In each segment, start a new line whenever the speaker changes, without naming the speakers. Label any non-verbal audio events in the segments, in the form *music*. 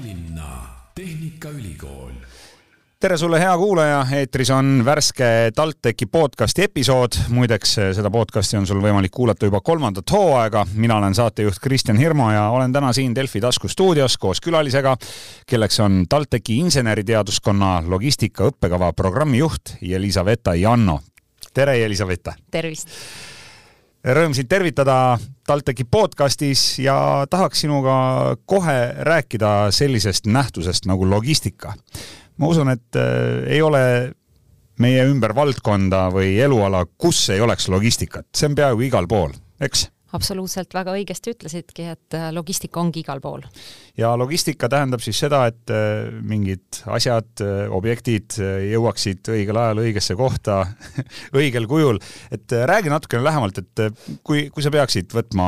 Tallinna Tehnikaülikool
tere sulle, hea kuulaja, eetris on värske TalTechi podcasti episood. muideks, seda podcasti on sul võimalik kuulata juba kolmandat hooaega. mina olen saatejuht Kristjan Hirmu ja olen täna siin Delfi taskustuudios koos külalisega, kelleks on TalTechi inseneriteaduskonna logistika õppekava programmijuht Jelisaveta Janno. tere, Jelisaveta!
tervist!
Rõõm sind tervitada TalTechi podcastis ja tahaks sinuga kohe rääkida sellisest nähtusest nagu logistika. Ma usun, et äh, ei ole meie ümber valdkonda või eluala, kus ei oleks logistikat, see on peaaegu igal pool, eks?
Absoluutselt, väga õigesti ütlesidki, et äh, logistika ongi igal pool.
ja logistika tähendab siis seda, et äh, mingid asjad, objektid jõuaksid õigel ajal õigesse kohta *laughs* õigel kujul. et räägi natukene lähemalt, et kui, kui sa peaksid võtma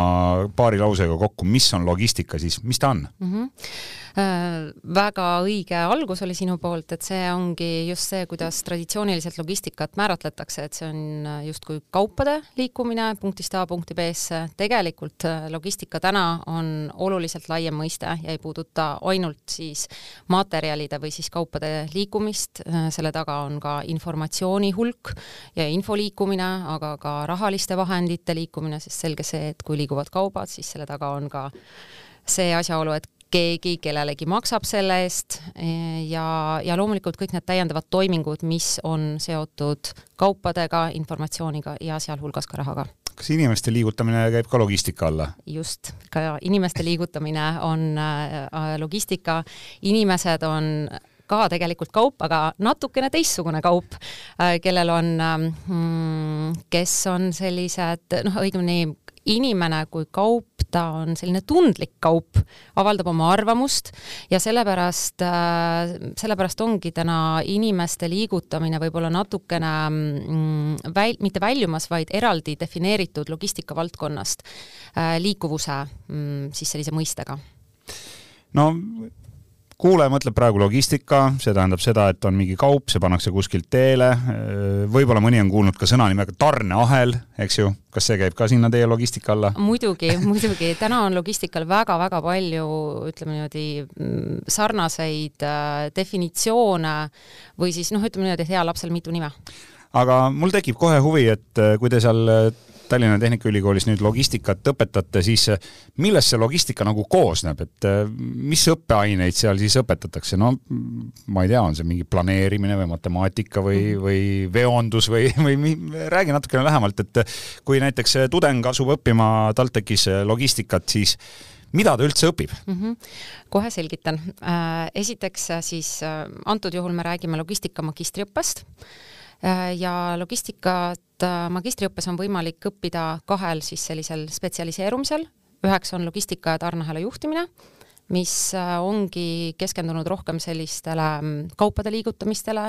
paari lausega kokku, mis on logistika, siis mis ta on mm? -hmm
Äh, väga õige algus oli sinu poolt, et see ongi just see, kuidas traditsiooniliselt logistikat määratletakse, et see on äh, justkui kaupade liikumine punktist A punkti B-sse. Tegelikult äh, logistika täna on oluliselt laiem mõiste ja ei puuduta ainult siis materjalide või siis kaupade liikumist, selle taga on ka informatsiooni hulk ja info liikumine, aga ka rahaliste vahendite liikumine, sest selge see, et kui liiguvad kaubad, siis selle taga on ka see asjaolu, et keegi kellelegi maksab selle eest ja, ja loomulikult kõik need täiendavad toimingud, mis on seotud kaupadega, informatsiooniga ja sealhulgas ka rahaga
kas inimeste liigutamine käib ka logistika alla?
just, ka inimeste liigutamine on äh, logistika, inimesed on ka tegelikult kaup, aga natukene teistsugune kaup, äh, kellel on, ähm, kes on sellised noh, õigemini inimene kui kaup, ta on selline tundlik kaup, avaldab oma arvamust ja sellepärast, äh, sellepärast ongi täna inimeste liigutamine võib-olla natukene mm, väl-, mitte väljumas, vaid eraldi defineeritud logistika valdkonnast äh, liikuvuse mm, siis sellise mõistega.
No kuulaja mõtleb praegu logistika, see tähendab seda, et on mingi kaup, see pannakse kuskilt teele, võib-olla mõni on kuulnud ka sõna nimega tarneahel, eks ju, kas see käib ka sinna teie logistika alla?
muidugi, muidugi, täna on logistikal väga-väga palju, ütleme niimoodi, mm, sarnaseid äh, definitsioone või siis noh, ütleme niimoodi, et heal lapsel mitu nime.
aga mul tekib kohe huvi, et äh, kui te seal Tallinna Tehnikaülikoolis nüüd logistikat õpetate, siis eh, millest see logistika nagu koosneb, et eh, mis õppeaineid seal siis õpetatakse, no ma ei tea, on see mingi planeerimine või matemaatika või, mhm. või veondus või, või räägi natukene lähemalt, et eh, kui näiteks tudeng asub õppima TalTechis logistikat, siis mida ta üldse õpib mm? -hmm.
kohe selgitan. Äh, esiteks siis äh, antud juhul me räägime logistika magistriõppest äh, ja logistikat Äh, magistriõppes on võimalik õppida kahel siis sellisel spetsialiseerumisel, üheks on logistika ja tarneahela juhtimine, mis äh, ongi keskendunud rohkem sellistele mm, kaupade liigutamistele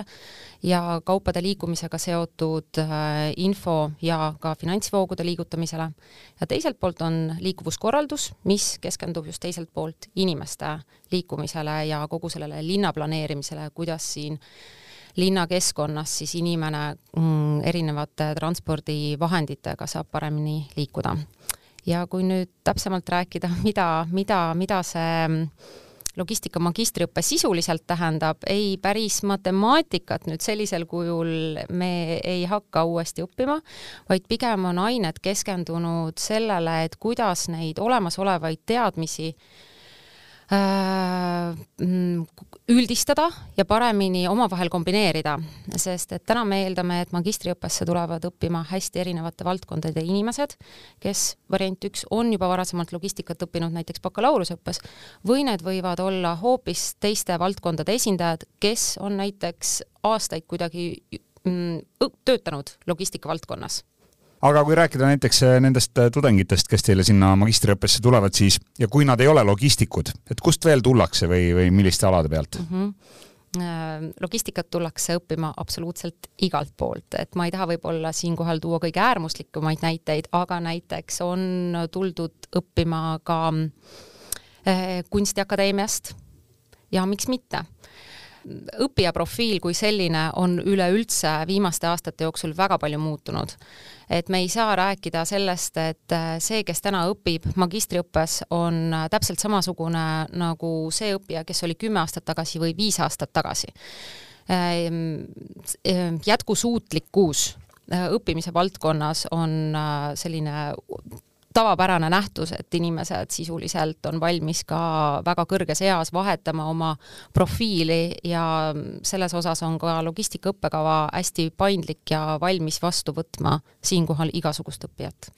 ja kaupade liikumisega seotud äh, info ja ka finantsvoogude liigutamisele. ja teiselt poolt on liikuvuskorraldus, mis keskendub just teiselt poolt inimeste liikumisele ja kogu sellele linna planeerimisele, kuidas siin linnakeskkonnas siis inimene mm, erinevate transpordivahenditega saab paremini liikuda. ja kui nüüd täpsemalt rääkida, *laughs* mida, mida, mida see mm, logistika magistriõpe sisuliselt tähendab, ei päris matemaatikat nüüd sellisel kujul me ei hakka uuesti õppima, vaid pigem on ained keskendunud sellele, et kuidas neid olemasolevaid teadmisi üldistada ja paremini omavahel kombineerida, sest et täna me eeldame, et magistriõppesse tulevad õppima hästi erinevate valdkondade inimesed, kes variant üks on juba varasemalt logistikat õppinud näiteks bakalaureuseõppes või need võivad olla hoopis teiste valdkondade esindajad, kes on näiteks aastaid kuidagi mm, töötanud logistika valdkonnas
aga kui rääkida näiteks äh, nendest äh, tudengitest, kes teile sinna magistriõppesse tulevad, siis ja kui nad ei ole logistikud, et kust veel tullakse või, või milliste alade pealt? Mm? -hmm
logistikat tullakse õppima absoluutselt igalt poolt, et ma ei taha võib-olla siinkohal tuua kõige äärmuslikumaid näiteid, aga näiteks on tuldud õppima ka Kunstiakadeemiast. Ja miks mitte õppija profiil kui selline on üleüldse viimaste aastate jooksul väga palju muutunud. et me ei saa rääkida sellest, et see, kes täna õpib magistriõppes, on täpselt samasugune nagu see õppija, kes oli kümme aastat tagasi või viis aastat tagasi. Ehm, ehm, jätkusuutlikkus õppimise valdkonnas on selline tavapärane nähtus, et inimesed sisuliselt on valmis ka väga kõrges eas vahetama oma profiili ja selles osas on ka logistika õppekava hästi paindlik ja valmis vastu võtma siinkohal igasugust õppijat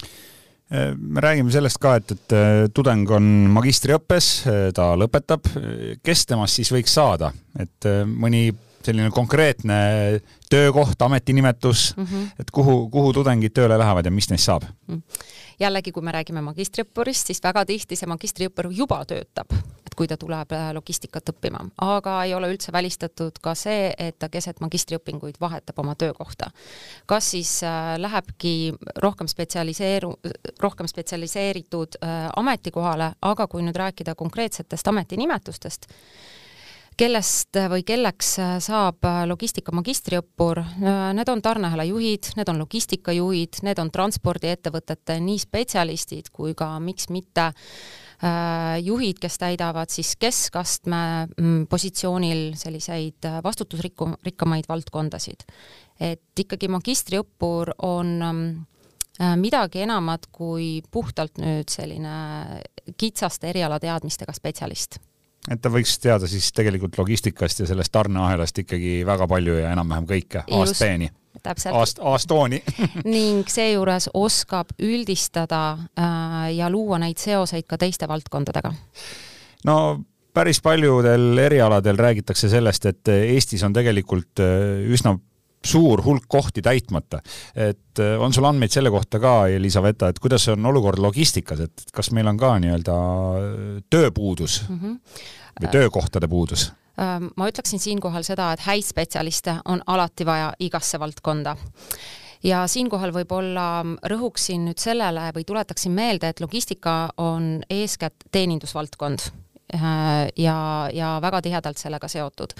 me räägime sellest ka, et, et tudeng on magistriõppes, ta lõpetab, kes temast siis võiks saada, et mõni selline konkreetne töökoht, ametinimetus mm, -hmm. et kuhu, kuhu tudengid tööle lähevad ja mis neist saab mm? -hmm
jällegi, kui me räägime magistriõppurist, siis väga tihti see magistriõppur juba töötab, et kui ta tuleb äh, logistikat õppima, aga ei ole üldse välistatud ka see, et ta keset magistriõpinguid vahetab oma töökohta. kas siis äh, lähebki rohkem spetsialiseeru-, rohkem spetsialiseeritud äh, ametikohale, aga kui nüüd rääkida konkreetsetest ametinimetustest, kellest või kelleks saab logistika magistriõppur, need on tarneahela juhid, need on logistikajuhid, need on transpordiettevõtete nii spetsialistid kui ka miks mitte äh, juhid, kes täidavad siis keskastme mm, positsioonil selliseid vastutusrikku, rikkamaid valdkondasid. et ikkagi magistriõppur on mm, äh, midagi enamat kui puhtalt nüüd selline kitsaste erialateadmistega spetsialist
et ta võiks teada siis tegelikult logistikast ja sellest tarneahelast ikkagi väga palju ja enam-vähem kõike A-st B-ni. A-st, A-st O-ni *laughs*
ning seejuures oskab üldistada äh, ja luua neid seoseid ka teiste valdkondadega.
no päris paljudel erialadel räägitakse sellest, et Eestis on tegelikult äh, üsna suur hulk kohti täitmata. et äh, on sul andmeid selle kohta ka, Elisaveta, et kuidas on olukord logistikas, et kas meil on ka nii-öelda tööpuudus mm -hmm. või töökohtade puudus?
Ähm, ma ütleksin siinkohal seda, et häid spetsialiste on alati vaja igasse valdkonda ja siinkohal võib-olla rõhuksin nüüd sellele või tuletaksin meelde, et logistika on eeskätt teenindusvaldkond äh, ja, ja väga tihedalt sellega seotud.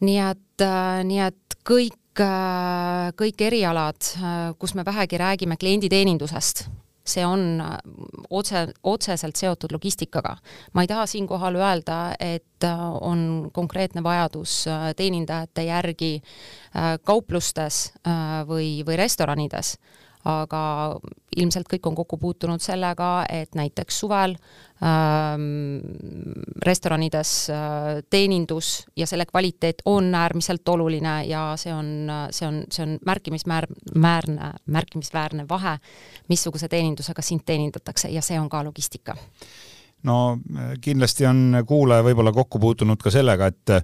nii et, äh, nii et kõik Äh, kõik erialad, äh, kus me vähegi räägime klienditeenindusest, see on äh, otse, otseselt seotud logistikaga. ma ei taha siinkohal öelda, et on konkreetne vajadus teenindajate järgi kauplustes või, või restoranides aga ilmselt kõik on kokku puutunud sellega, et näiteks suvel restoranides äh, teenindus ja selle kvaliteet on äärmiselt oluline ja see on, see on, see on märkimismäär-, määrne, märkimisväärne vahe, missuguse teenindusega sind teenindatakse ja see on ka logistika.
No kindlasti on kuulaja võib-olla kokku puutunud ka sellega, et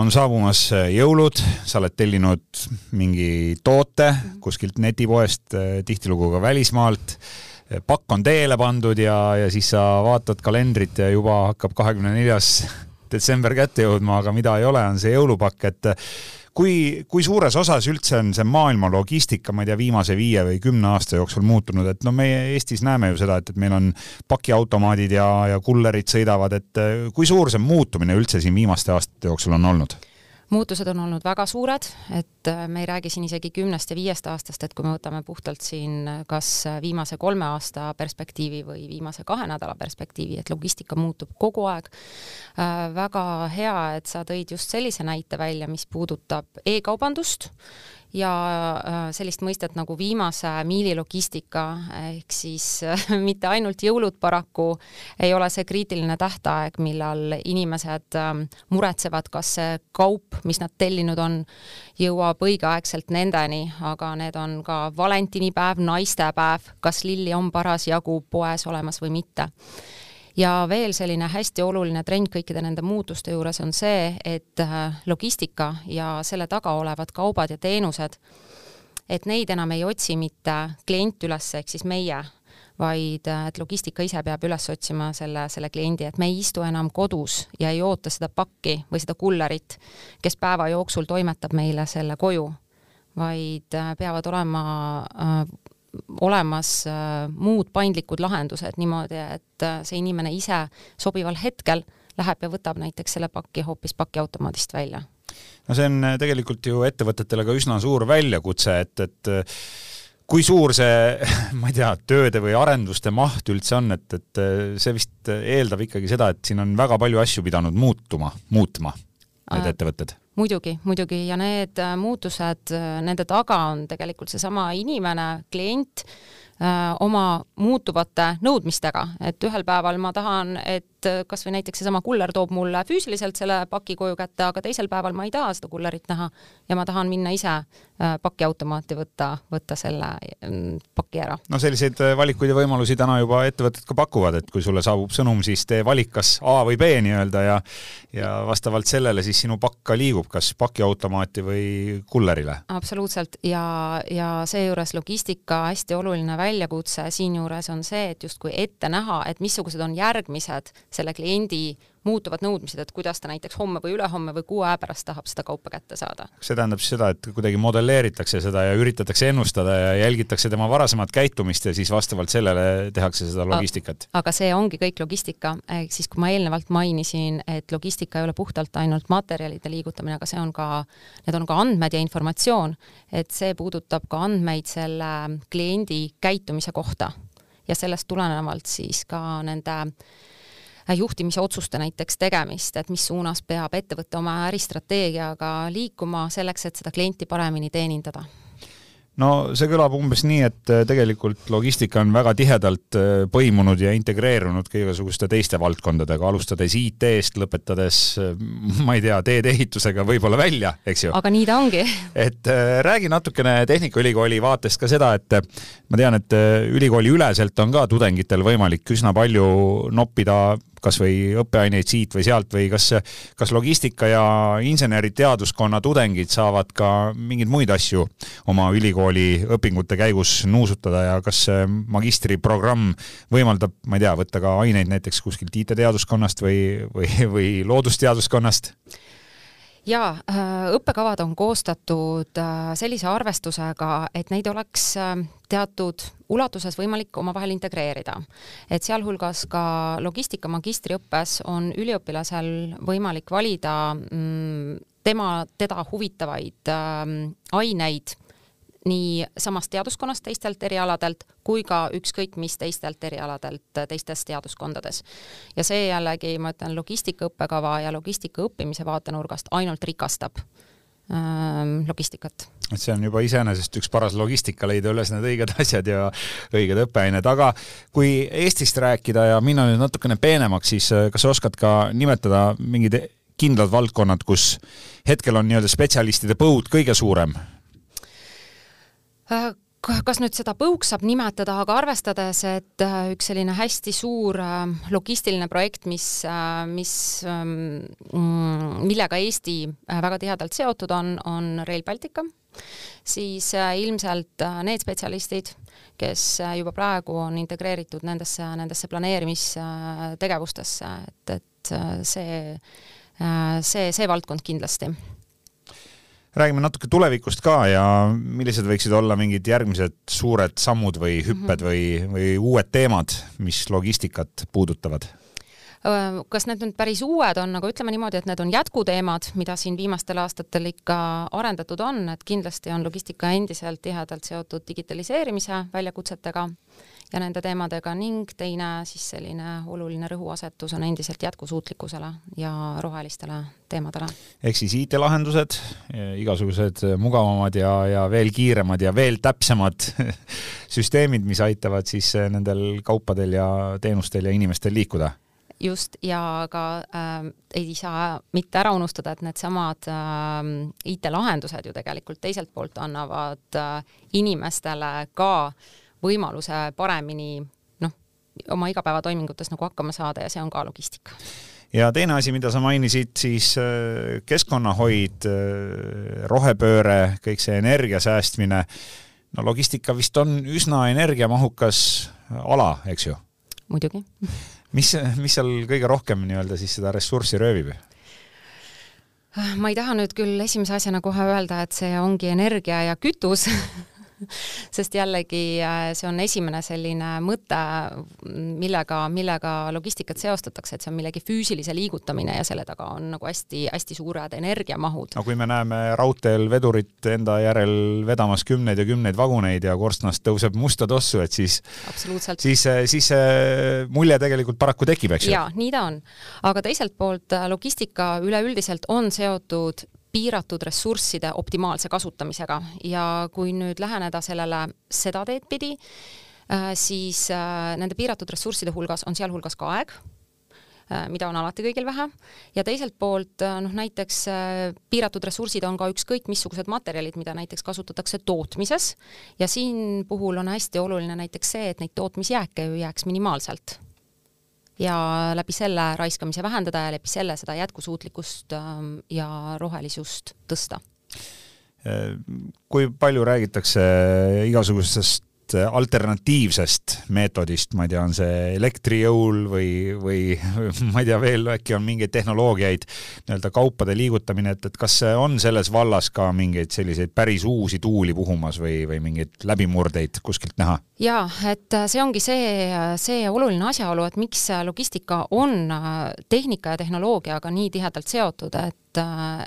on saabumas äh, jõulud, sa oled tellinud mingi toote kuskilt netipoest, äh, tihtilugu ka välismaalt, äh, pakk on teele pandud ja, ja siis sa vaatad kalendrit ja juba hakkab kahekümne neljas *laughs* detsember kätte jõudma, aga mida ei ole, on see jõulupakk, et kui, kui suures osas üldse on see maailma logistika, ma ei tea, viimase viie või kümne aasta jooksul muutunud, et no meie Eestis näeme ju seda, et, et meil on pakiautomaadid ja, ja kullerid sõidavad, et kui suur see muutumine üldse siin viimaste aastate jooksul on olnud?
Muutused on olnud väga suured, et äh, me ei räägi siin isegi kümnest ja viiest aastast, et kui me võtame puhtalt siin äh, kas viimase kolme aasta perspektiivi või viimase kahe nädala perspektiivi, et logistika muutub kogu aeg. Äh, väga hea, et sa tõid just sellise näite välja, mis puudutab e-kaubandust ja äh, sellist mõistet nagu viimase miili logistika, ehk siis äh, *laughs* mitte ainult jõulud paraku ei ole see kriitiline tähtaeg, millal inimesed ähm, muretsevad, kas see kaup, mis nad tellinud on, jõuab õigeaegselt nendeni, aga need on ka valentinipäev, naistepäev, kas lilli on parasjagu poes olemas või mitte ja veel selline hästi oluline trend kõikide nende muutuste juures on see, et äh, logistika ja selle taga olevad kaubad ja teenused, et neid enam ei otsi mitte klient üles, ehk siis meie, vaid äh, et logistika ise peab üles otsima selle, selle kliendi, et me ei istu enam kodus ja ei oota seda pakki või seda kullerit, kes päeva jooksul toimetab meile selle koju, vaid äh, peavad olema olemas äh, muud paindlikud lahendused niimoodi, et äh, see inimene ise sobival hetkel läheb ja võtab näiteks selle paki hoopis pakiautomaadist välja.
no see on tegelikult ju ettevõtetele ka üsna suur väljakutse, et, et kui suur see, *laughs* ma ei tea, tööde või arenduste maht üldse on, et, et see vist eeldab ikkagi seda, et siin on väga palju asju pidanud muutuma, muutma, need äh, ettevõtted?
Muidugi, muidugi. Ja need muutused, nende taga on tegelikult seesama inimene, klient, äh, oma muutuvate nõudmistega, et ühel päeval ma tahan, et kas või näiteks seesama kuller toob mulle füüsiliselt selle paki koju kätte, aga teisel päeval ma ei taha seda kullerit näha ja ma tahan minna ise äh, pakiautomaati võtta, võtta selle mm, paki ära.
no selliseid äh, valikuid ja võimalusi täna juba ettevõtted ka pakuvad, et kui sulle saabub sõnum, siis tee valik kas A või B nii-öelda ja ja vastavalt sellele siis sinu pakk ka liigub kas pakiautomaati või kullerile.
absoluutselt ja, ja seejuures logistika hästi oluline väljakutse siinjuures on see, et justkui ette näha, et missugused on järgmised selle kliendi muutuvad nõudmised, et kuidas ta näiteks homme või ülehomme või kuu aja pärast tahab seda kaupa kätte saada.
see tähendab siis seda, et kuidagi modelleeritakse seda ja üritatakse ennustada ja jälgitakse tema varasemat käitumist ja siis vastavalt sellele tehakse seda logistikat.
aga see ongi kõik logistika, ehk siis kui ma eelnevalt mainisin, et logistika ei ole puhtalt ainult materjalide liigutamine, aga see on ka, need on ka andmed ja informatsioon, et see puudutab ka andmeid selle kliendi käitumise kohta ja sellest tulenevalt siis ka nende juhtimise otsuste näiteks tegemist, et mis suunas peab ettevõte oma äristrateegiaga liikuma selleks, et seda klienti paremini teenindada
no see kõlab umbes nii, et äh, tegelikult logistika on väga tihedalt äh, põimunud ja integreerunud ka igasuguste teiste valdkondadega, alustades IT-st, lõpetades äh, ma ei tea, teedeehitusega võib-olla välja, eks ju.
aga nii ta ongi.
et räägi natukene Tehnikaülikooli vaatest ka seda, et ma tean, et ülikooli üleselt on ka tudengitel võimalik üsna palju noppida kas või õppeaineid siit või sealt või kas, kas logistika ja inseneriteaduskonna tudengid saavad ka mingeid muid asju oma ülikooli õpingute käigus nuusutada ja kas magistriprogramm võimaldab, ma ei tea, võtta ka aineid näiteks kuskilt IT-teaduskonnast või, või, või loodusteaduskonnast?
Jaa, äh, õppekavad on koostatud äh, sellise arvestusega, et neid oleks äh, teatud ulatuses võimalik omavahel integreerida. et sealhulgas ka logistika magistriõppes on üliõpilasel võimalik valida mm, tema, teda huvitavaid aineid nii samast teaduskonnast teistelt erialadelt kui ka ükskõik mis teistelt erialadelt teistes teaduskondades. ja see jällegi, ma ütlen, logistika õppekava ja logistika õppimise vaatenurgast ainult rikastab ähm, logistikat.
et see on juba iseenesest üks paras logistika, leida üles need õiged asjad ja õiged õppeained, aga kui Eestist rääkida ja minna nüüd natukene peenemaks, siis äh, kas sa oskad ka nimetada mingid kindlad valdkonnad, kus hetkel on nii-öelda spetsialistide põud kõige suurem
kas nüüd seda põuks saab nimetada, aga arvestades, et äh, üks selline hästi suur äh, logistiline projekt, mis, mis, ähm, mm, millega Eesti väga tihedalt seotud on, on Rail Baltica, siis ilmselt need spetsialistid, kes juba praegu on integreeritud nendesse, nendesse planeerimistegevustesse, et, et see, see, see valdkond kindlasti
räägime natuke tulevikust ka ja millised võiksid olla mingid järgmised suured sammud või hüpped mm -hmm. või, või uued teemad, mis logistikat puudutavad?
kas need nüüd päris uued on, aga ütleme niimoodi, et need on jätkuteemad, mida siin viimastel aastatel ikka arendatud on, et kindlasti on logistika endiselt tihedalt seotud digitaliseerimise väljakutsetega ja nende teemadega ning teine siis selline oluline rõhuasetus on endiselt jätkusuutlikkusele ja rohelistele teemadele.
ehk siis IT-lahendused, igasugused mugavamad ja, ja veel kiiremad ja veel täpsemad *laughs* süsteemid, mis aitavad siis nendel kaupadel ja teenustel ja inimestel liikuda
just, ja ka äh, ei saa mitte ära unustada, et needsamad äh, IT-lahendused ju tegelikult teiselt poolt annavad äh, inimestele ka äh, võimaluse paremini noh, oma igapäevatoimingutes nagu hakkama saada ja see on ka logistika
ja teine asi, mida sa mainisid, siis äh, keskkonnahoid, äh, rohepööre, kõik see energia säästmine, no logistika vist on üsna energiamahukas ala, eks ju?
muidugi.
mis, mis seal kõige rohkem nii-öelda siis seda ressurssi röövib?
ma ei taha nüüd küll esimese asjana kohe öelda, et see ongi energia ja kütus *laughs* *laughs* sest jällegi äh, see on esimene selline mõte, millega, millega logistikat seostatakse, et see on millegi füüsilise liigutamine ja selle taga on nagu hästi-hästi suured energiamahud.
no kui me näeme raudteel vedurit enda järel vedamas kümneid ja kümneid vaguneid ja korstnast tõuseb musta tossu, et siis siis, siis see mulje tegelikult paraku tekib, eks ju?
jaa, nii ta on. aga teiselt poolt äh, logistika üleüldiselt on seotud piiratud ressursside optimaalse kasutamisega. Ja kui nüüd läheneda sellele seda teed pidi, äh, siis äh, nende piiratud ressursside hulgas on sealhulgas ka aeg, äh, mida on alati kõigil vähe, ja teiselt poolt noh, näiteks piiratud ressursid on ka ükskõik missugused materjalid, mida näiteks kasutatakse tootmises. Ja siin puhul on hästi oluline näiteks see, et neid tootmisjääke ju jääks minimaalselt ja läbi selle raiskamise vähendada ja läbi selle seda jätkusuutlikkust ähm, ja rohelisust tõsta.
kui palju räägitakse igasugustest sellest alternatiivsest meetodist, ma ei tea, on see elektrijõul või, või *laughs* ma ei tea veel, äkki on mingeid tehnoloogiaid, nii-öelda kaupade liigutamine, et, et kas on selles vallas ka mingeid selliseid päris uusi tuuli puhumas või, või mingeid läbimurdeid kuskilt näha?
jaa, et see ongi see, see oluline asjaolu, et miks logistika on tehnika ja tehnoloogiaga nii tihedalt seotud, et,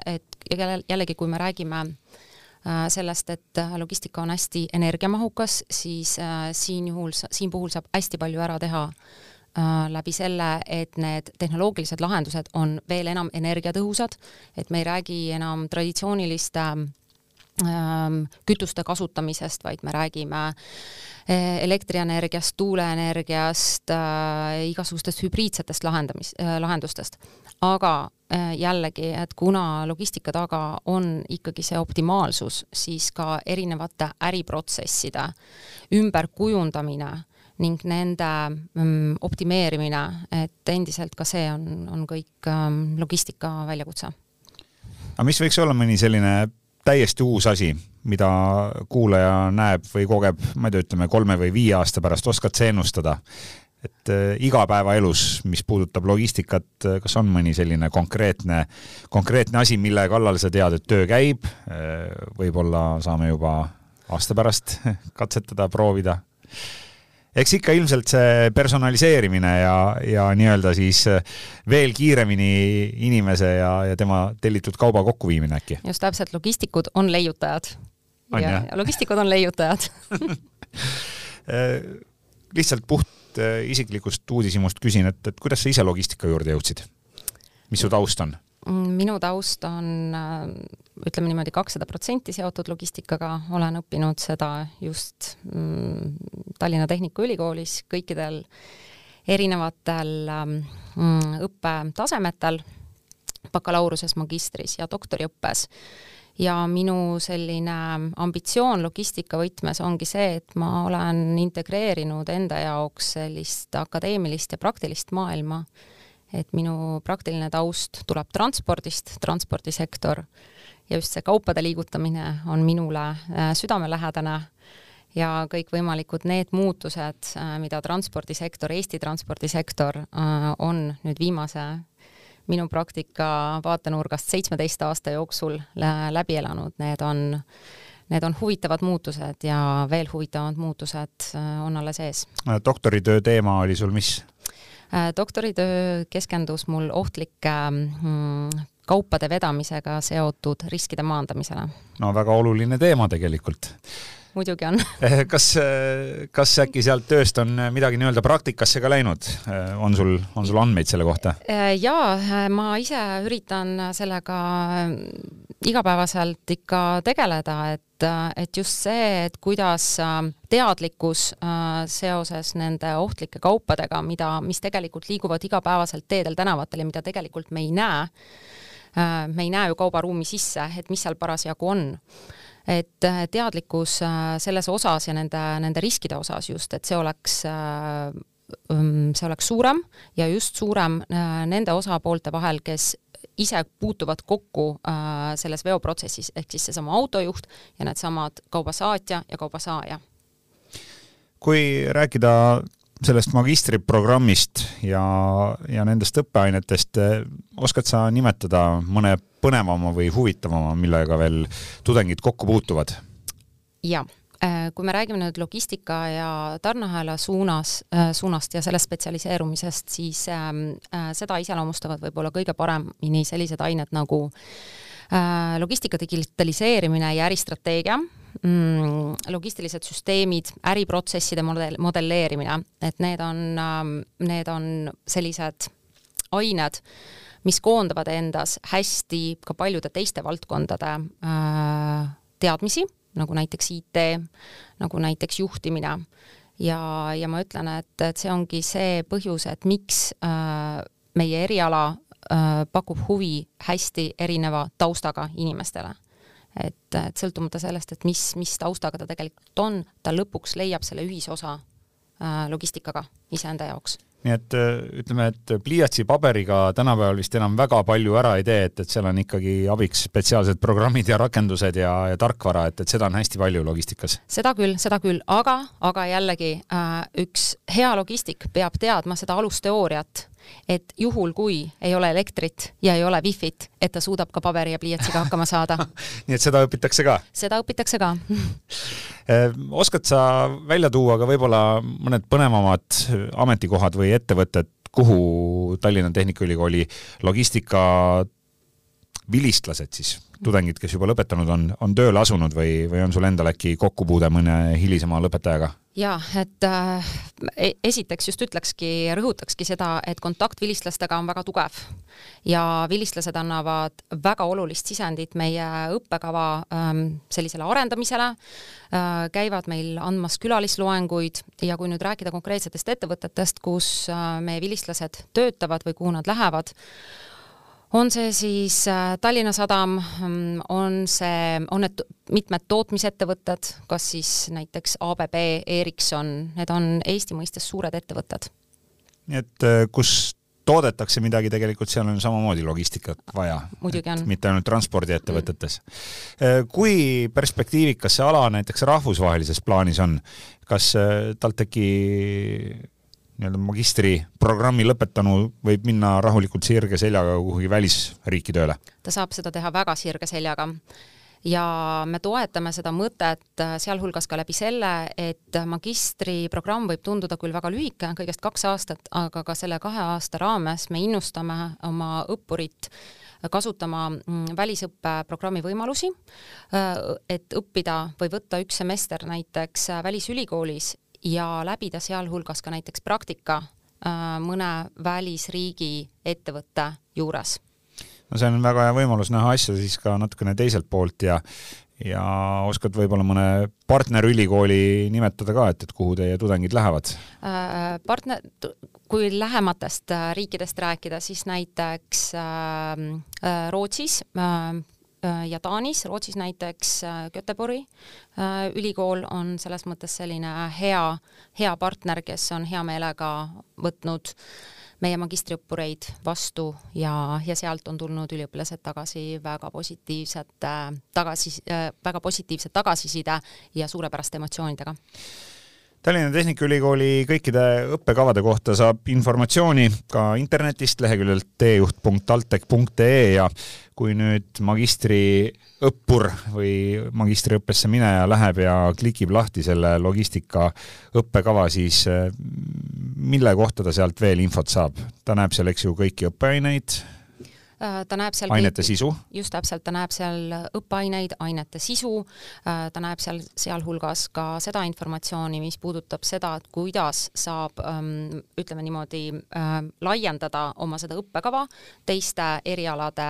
et jällegi, kui me räägime Äh, sellest, et äh, logistika on hästi energiamahukas, siis äh, siin juhul, siin puhul saab hästi palju ära teha läbi selle, et need tehnoloogilised lahendused on veel enam energiatõhusad, et me ei räägi enam traditsiooniliste ähm, kütuste kasutamisest, vaid me räägime elektrienergiast, tuuleenergiast, igasugustest hübriidsetest lahendamis, lahendustest. aga Äh, jällegi, et kuna logistika taga on ikkagi see optimaalsus, siis ka erinevate äriprotsesside ümberkujundamine ning nende mm, optimeerimine, et endiselt ka see on, on kõik ähm, logistika väljakutse.
aga mis võiks olla mõni selline täiesti uus asi, mida kuulaja näeb või kogeb, ma ei tea, ütleme kolme või viie aasta pärast, oskad sa ennustada, et äh, igapäevaelus, mis puudutab logistikat, äh, kas on mõni selline konkreetne, konkreetne asi, mille kallal sa tead, et töö käib, äh, võib-olla saame juba aasta pärast *laughs* katsetada, proovida? Eks ikka ilmselt see personaliseerimine ja, ja nii-öelda siis veel kiiremini inimese ja, ja tema tellitud kauba kokkuviimine äkki?
just täpselt, logistikud on leiutajad. ja, ja logistikud on leiutajad *laughs*
lihtsalt puht äh, isiklikust uudishimust küsin, et, et kuidas sa ise logistika juurde jõudsid? mis su taust on?
Mm, minu taust on äh, ütleme niimoodi kakssada protsenti seotud logistikaga, olen õppinud seda just mm, Tallinna Tehnikaülikoolis kõikidel erinevatel mm, õppetasemetel, bakalaureuse, magistris ja doktoriõppes ja minu selline ambitsioon logistika võtmes ongi see, et ma olen integreerinud enda jaoks sellist akadeemilist ja praktilist maailma. Et minu praktiline taust tuleb transpordist, transpordisektor, ja just see kaupade liigutamine on minule äh, südamelähedane ja kõikvõimalikud need muutused, äh, mida transpordisektor, Eesti transpordisektor äh, on nüüd viimase minu praktika vaatenurgast seitsmeteist aasta jooksul läbi elanud, need on, need on huvitavad muutused ja veel huvitavamad muutused on alles ees.
Doktoritöö teema oli sul mis?
Äh, doktoritöö keskendus mul ohtlike mm, kaupade vedamisega seotud riskide maandamisele.
no väga oluline teema tegelikult
muidugi on *laughs*
eh, kas, eh, kas äkki sealt tööst on midagi nii-öelda praktikasse ka läinud? Eh, on sul, on sul andmeid selle kohta?
jaa, ma ise üritan sellega igapäevaselt ikka tegeleda, et, et just see, et kuidas teadlikkus seoses nende ohtlike kaupadega, mida, mis tegelikult liiguvad igapäevaselt teedel, tänavatel ja mida tegelikult me ei näe, me ei näe ju kaubaruumi sisse, et mis seal parasjagu on. Et äh, teadlikkus äh, selles osas ja nende, nende riskide osas just, et see oleks äh, um, see oleks suurem ja just suurem nende osapoolte vahel, kes ise puutuvad kokku selles veoprotsessis, ehk siis seesama autojuht ja needsamad kaubasaatja ja kaubasaaja.
kui rääkida sellest magistriprogrammist ja, ja nendest õppeainetest, oskad sa nimetada mõne põnevama või huvitavama, millega veel tudengid kokku puutuvad?
jah kui me räägime nüüd logistika ja tarneahela suunas, suunast ja sellest spetsialiseerumisest, siis ähm, seda iseloomustavad võib-olla kõige paremini sellised ained nagu logistika digitaliseerimine ja äristrateegia mm, logistilised süsteemid, äriprotsesside model, modelleerimine, et need on, ähm, need on sellised ained, mis koondavad endas hästi ka paljude teiste valdkondade äh, teadmisi, nagu näiteks IT, nagu näiteks juhtimine. ja, ja ma ütlen, et, et see ongi see põhjus, et miks äh, meie eriala äh, pakub huvi hästi erineva taustaga inimestele et, et sõltumata sellest, et mis, mis taustaga ta tegelikult on, ta lõpuks leiab selle ühisosa äh, logistikaga iseenda jaoks
nii et äh, ütleme, et pliiatsi paberiga tänapäeval vist enam väga palju ära ei tee, et, et seal on ikkagi abiks spetsiaalsed programmid ja rakendused ja, ja tarkvara, et, et seda on hästi palju logistikas.
seda küll, seda küll, aga, aga jällegi äh, üks hea logistik peab teadma seda alusteooriat et juhul, kui ei ole elektrit ja ei ole wifi't, et ta suudab ka paberi ja pliiatsiga hakkama saada *laughs*
nii et seda õpitakse ka?
seda õpitakse ka
eh, *laughs* oskad sa välja tuua ka võib-olla mõned põnevamad ametikohad või ettevõtted, kuhu Tallinna Tehnikaülikooli logistika vilistlased siis, tudengid, kes juba lõpetanud on, on tööle asunud või, või on sul endal äkki kokkupuude mõne hilisema lõpetajaga?
jaa, et äh, e-, esiteks just ütlekski, rõhutakski seda, et kontakt vilistlastega on väga tugev ja vilistlased annavad väga olulist sisendit meie õppekava ähm, sellisele arendamisele äh,, käivad meil andmas külalisloenguid ja kui nüüd rääkida konkreetsetest ettevõtetest, kus äh, meie vilistlased töötavad või kuhu nad lähevad, on see siis äh, Tallinna Sadam, mm, on see, on need mitmed tootmisettevõtted, kas siis näiteks ABB, Ericsson, need on Eesti mõistes suured ettevõtted.
nii et äh, kus toodetakse midagi, tegelikult seal on samamoodi logistikat vaja. mitte ainult transpordiettevõtetes mm.. kui perspektiivikas see ala näiteks rahvusvahelises plaanis on, kas TalTechi nii-öelda magistriprogrammi lõpetanu võib minna rahulikult sirge seljaga kuhugi välisriiki tööle?
ta saab seda teha väga sirge seljaga ja me toetame seda mõtet äh, sealhulgas ka läbi selle, et magistriprogramm võib tunduda küll väga lühike, kõigest kaks aastat, aga ka selle kahe aasta raames me innustame oma õppurit kasutama mm, välisõppeprogrammi võimalusi, äh, et õppida või võtta üks semester näiteks äh, välisülikoolis ja läbida sealhulgas ka näiteks praktika äh, mõne välisriigi ettevõtte juures.
no see on väga hea võimalus näha asja siis ka natukene teiselt poolt ja ja oskad võib-olla mõne partnerülikooli nimetada ka, et, et kuhu teie tudengid lähevad
äh,? partner, kui lähematest äh, riikidest rääkida, siis näiteks äh, äh Rootsis Äh, ja Taanis, Rootsis näiteks äh, Göteborgi äh, ülikool on selles mõttes selline hea, hea partner, kes on hea meelega võtnud meie magistriõppureid vastu ja, ja sealt on tulnud üliõpilased tagasi väga positiivsete tagasi, väga positiivse tagasiside ja suurepäraste emotsioonidega.
Tallinna Tehnikaülikooli kõikide õppekavade kohta saab informatsiooni ka internetist leheküljelt teejuht.altec.ee ja kui nüüd magistriõppur või magistriõppesse mineja läheb ja klikib lahti selle logistika õppekava, siis eh, mille kohta ta sealt veel infot saab? ta näeb seal, eks ju, kõiki õppeaineid
Äh, ta näeb seal
ainete kõik, sisu?
just täpselt, ta näeb seal õppeaineid, ainete sisu, äh, ta näeb seal sealhulgas ka seda informatsiooni, mis puudutab seda, et kuidas saab ähm, ütleme niimoodi äh, laiendada oma seda õppekava teiste erialade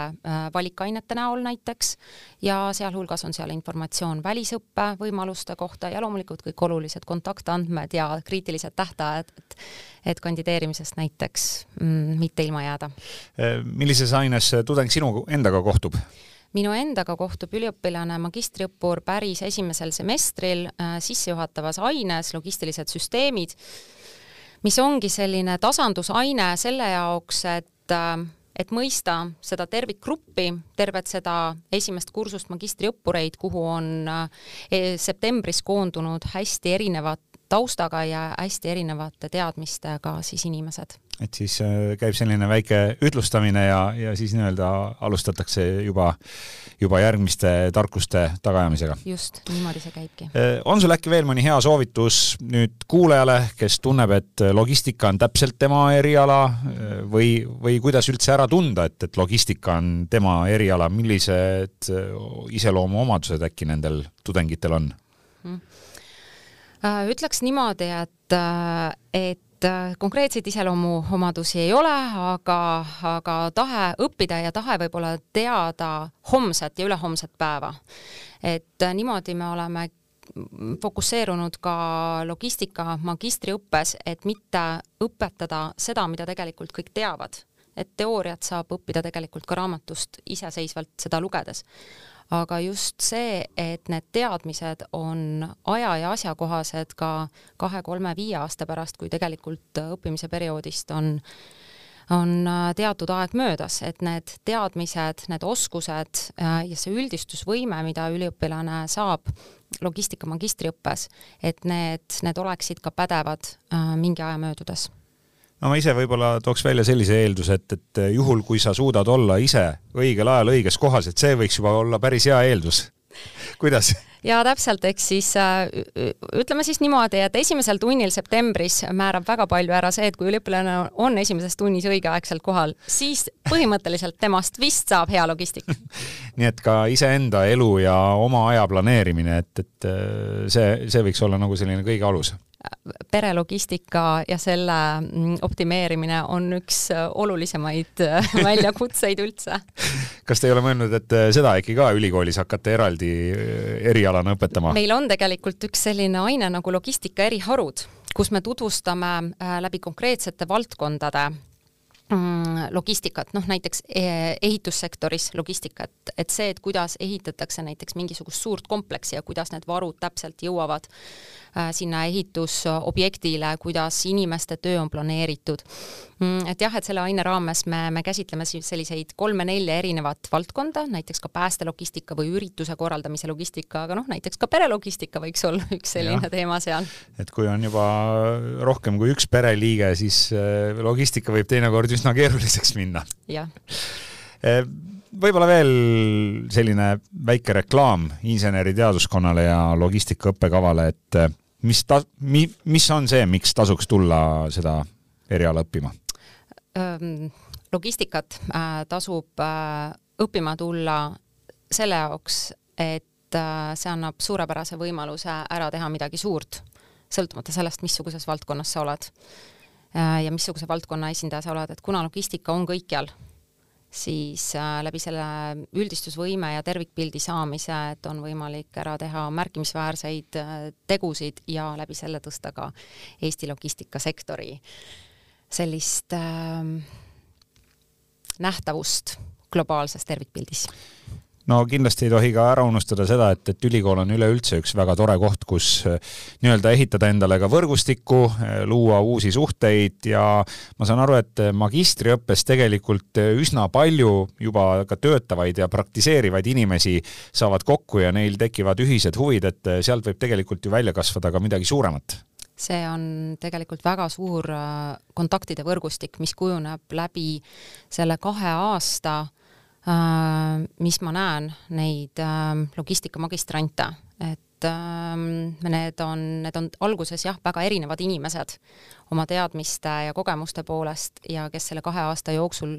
valikainete näol näiteks. Ja sealhulgas on seal informatsioon välisõppe võimaluste kohta ja loomulikult kõik olulised kontaktandmed ja kriitilised tähtajad, et et kandideerimisest näiteks mm, mitte ilma jääda.
millises aines kuidas tudeng sinu endaga kohtub?
minu endaga kohtub üliõpilane magistriõppur päris esimesel semestril äh, sissejuhatavas aines logistilised süsteemid, mis ongi selline tasandusaine selle jaoks, et äh, et mõista seda tervikgruppi, tervet seda esimest kursust magistriõppureid, kuhu on äh, septembris koondunud hästi erinevat taustaga ja hästi erinevate teadmistega siis inimesed.
Et siis äh, käib selline väike ütlustamine ja, ja siis nii-öelda alustatakse juba, juba järgmiste tarkuste tagaajamisega.
just, niimoodi see käibki.
Äh, on sul äkki veel mõni hea soovitus nüüd kuulajale, kes tunneb, et logistika on täpselt tema eriala äh, või, või kuidas üldse ära tunda, et, et logistika on tema eriala, millised iseloomuomadused äkki nendel tudengitel on hmm.?
ütleks niimoodi, et, et Äh, konkreetseid iseloomuomadusi ei ole, aga, aga tahe õppida ja tahe võib-olla teada homset ja ülehomset päeva. et äh, niimoodi me oleme fokusseerunud ka logistika magistriõppes, et mitte õpetada seda, mida tegelikult kõik teavad. et teooriat saab õppida tegelikult ka raamatust iseseisvalt seda lugedes aga just see, et need teadmised on aja ja asjakohased ka kahe-kolme-viie aasta pärast, kui tegelikult õppimise perioodist on on teatud aeg möödas, et need teadmised, need oskused äh, ja see üldistusvõime, mida üliõpilane saab logistika magistriõppes, et need, need oleksid ka pädevad äh, mingi aja möödudes
no ma ise võib-olla tooks välja sellise eelduse, et, et juhul, kui sa suudad olla ise õigel ajal õiges kohas, et see võiks juba olla päris hea eeldus. *laughs* kuidas?
ja täpselt, eks siis äh, ütleme siis niimoodi, et esimesel tunnil septembris määrab väga palju ära see, et kui üliõpilane on esimeses tunnis õigeaegselt kohal, siis põhimõtteliselt temast vist saab hea logistik *laughs*
nii et ka iseenda elu ja oma aja planeerimine, et, et äh, see, see võiks olla nagu selline kõige alus
perelogistika ja selle mm, optimeerimine on üks äh, olulisemaid äh, *laughs* väljakutseid üldse.
kas te ei ole mõelnud, et äh, seda äkki ka ülikoolis hakata eraldi erialana õpetama?
meil on tegelikult üks selline aine nagu logistika eriharud, kus me tutvustame läbi konkreetsete valdkondade logistikat, noh näiteks ehitussektoris logistikat, et see, et kuidas ehitatakse näiteks mingisugust suurt kompleksi ja kuidas need varud täpselt jõuavad Äh, sinna ehitusobjektile, kuidas inimeste töö on planeeritud. Mm, et jah, et selle aine raames me, me käsitleme siis selliseid kolme-nelja erinevat valdkonda, näiteks ka päästelogistika või ürituse korraldamise logistika, aga noh, näiteks ka perelogistika võiks olla üks selline ja. teema seal.
et kui on juba rohkem kui üks pereliige, siis äh, logistika võib teinekord üsna keeruliseks minna.
jah
äh, võib-olla veel selline väike reklaam inseneriteaduskonnale ja logistika õppekavale, et mis ta-, mi-, mis on see, miks tasuks tulla seda eriala õppima?
logistikat äh, tasub äh, õppima tulla selle jaoks, et äh, see annab suurepärase võimaluse ära teha midagi suurt, sõltumata sellest, missuguses valdkonnas sa oled ja missuguse valdkonna esindaja sa oled, et kuna logistika on kõikjal siis äh, läbi selle üldistusvõime ja tervikpildi saamise, et on võimalik ära teha märkimisväärseid äh, tegusid ja läbi selle tõsta ka Eesti logistikasektori sellist äh, nähtavust globaalses tervikpildis
no kindlasti ei tohi ka ära unustada seda, et, et ülikool on üleüldse üks väga tore koht, kus eh, nii-öelda ehitada endale ka võrgustikku, eh, luua uusi suhteid ja ma saan aru, et magistriõppes tegelikult üsna palju juba ka töötavaid ja praktiseerivaid inimesi saavad kokku ja neil tekivad ühised huvid, et sealt võib tegelikult ju välja kasvada ka midagi suuremat.
See on tegelikult väga suur äh, kontaktide võrgustik, mis kujuneb läbi selle kahe aasta Äh, mis ma näen? Neid ähm, logistikamagistrante, et ähm, need on, need on alguses jah, väga erinevad inimesed oma teadmiste ja kogemuste poolest ja kes selle kahe aasta jooksul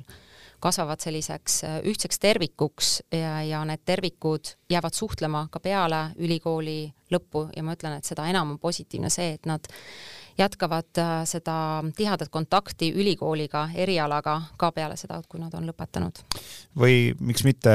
kasvavad selliseks äh, ühtseks tervikuks ja, ja need tervikud jäävad suhtlema ka peale ülikooli lõppu ja ma ütlen, et seda enam on positiivne see, et nad jätkavad äh, seda tihedat kontakti ülikooliga, erialaga ka peale seda, kui nad on lõpetanud.
või miks mitte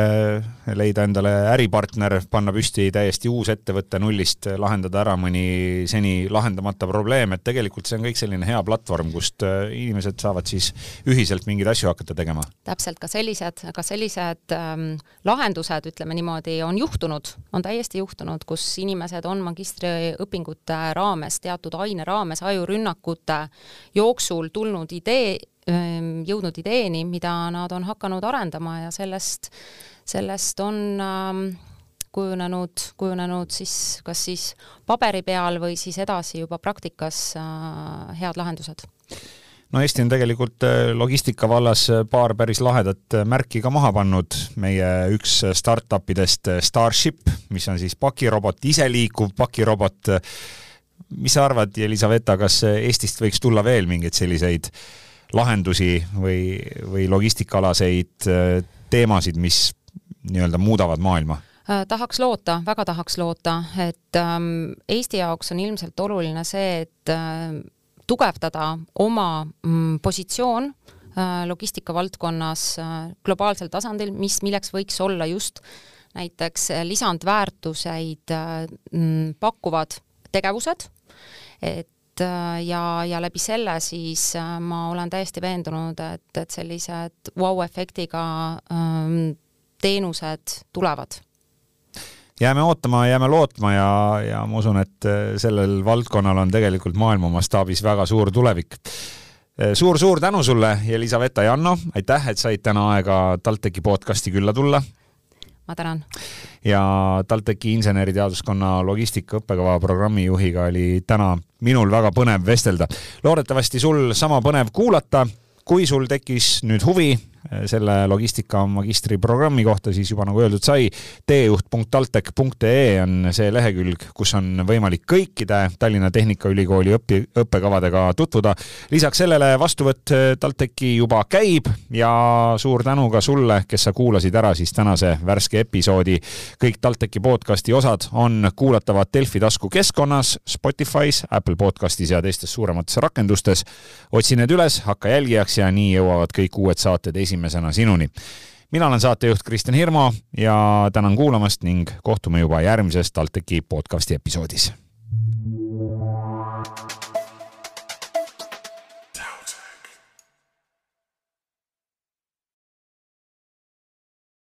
leida endale äripartner, panna püsti täiesti uus ettevõte nullist, lahendada ära mõni seni lahendamata probleem, et tegelikult see on kõik selline hea platvorm, kust äh, inimesed saavad siis ühiselt mingeid asju hakata tegema.
täpselt, ka sellised, ka sellised ähm, lahendused, ütleme niimoodi, on juhtunud, on täiesti juhtunud, kus inimesed on magistriõpingute raames, teatud aine raames ajurünnakute jooksul tulnud idee, ähm, jõudnud ideeni, mida nad on hakanud arendama ja sellest, sellest on ähm, kujunenud, kujunenud siis kas siis paberi peal või siis edasi juba praktikas head lahendused
no Eesti on tegelikult logistika vallas paar päris lahedat märki ka maha pannud. meie üks startup idest Starship, mis on siis pakirobot, iseliikuv pakirobot. mis sa arvad, Elisaveta, kas Eestist võiks tulla veel mingeid selliseid lahendusi või, või logistikaalaseid teemasid, mis nii-öelda muudavad maailma?
Äh, tahaks loota, väga tahaks loota, et ähm, Eesti jaoks on ilmselt oluline see, et äh, tugevdada oma mm, positsioon äh, logistika valdkonnas äh, globaalsel tasandil, mis, milleks võiks olla just näiteks lisandväärtuseid äh, mm, pakkuvad tegevused, et ja, ja läbi selle siis ma olen täiesti veendunud, et, et sellised vau-efektiga ähm, teenused tulevad
jääme ootama, jääme lootma ja, ja ma usun, et äh, sellel valdkonnal on tegelikult maailma mastaabis väga suur tulevik suur-suur äh, tänu sulle, Elisaveta ja Anno, aitäh, et said täna aega TalTechi podcasti külla tulla.
ma tänan.
ja TalTechi inseneriteaduskonna logistika õppekava programmijuhiga oli täna minul väga põnev vestelda. loodetavasti sul sama põnev kuulata. kui sul tekkis nüüd huvi selle logistika magistriprogrammi kohta, siis juba nagu öeldud sai, teejuht.taltech.ee on see lehekülg, kus on võimalik kõikide Tallinna Tehnikaülikooli õpi, õppekavadega tutvuda. lisaks sellele vastuvõtt TalTechi juba käib ja suur tänu ka sulle, kes sa kuulasid ära siis tänase värske episoodi. kõik TalTechi podcasti osad on kuulatavad Delfi taskukeskkonnas, Spotify's, Apple podcastis ja teistes suuremates rakendustes. otsi need üles, hakka jälgijaks ja nii jõuavad kõik uued saated esimesena esimesena sinuni. mina olen saatejuht Kristjan Hirmu ja tänan kuulamast ning kohtume juba järgmises TalTechi podcasti episoodis.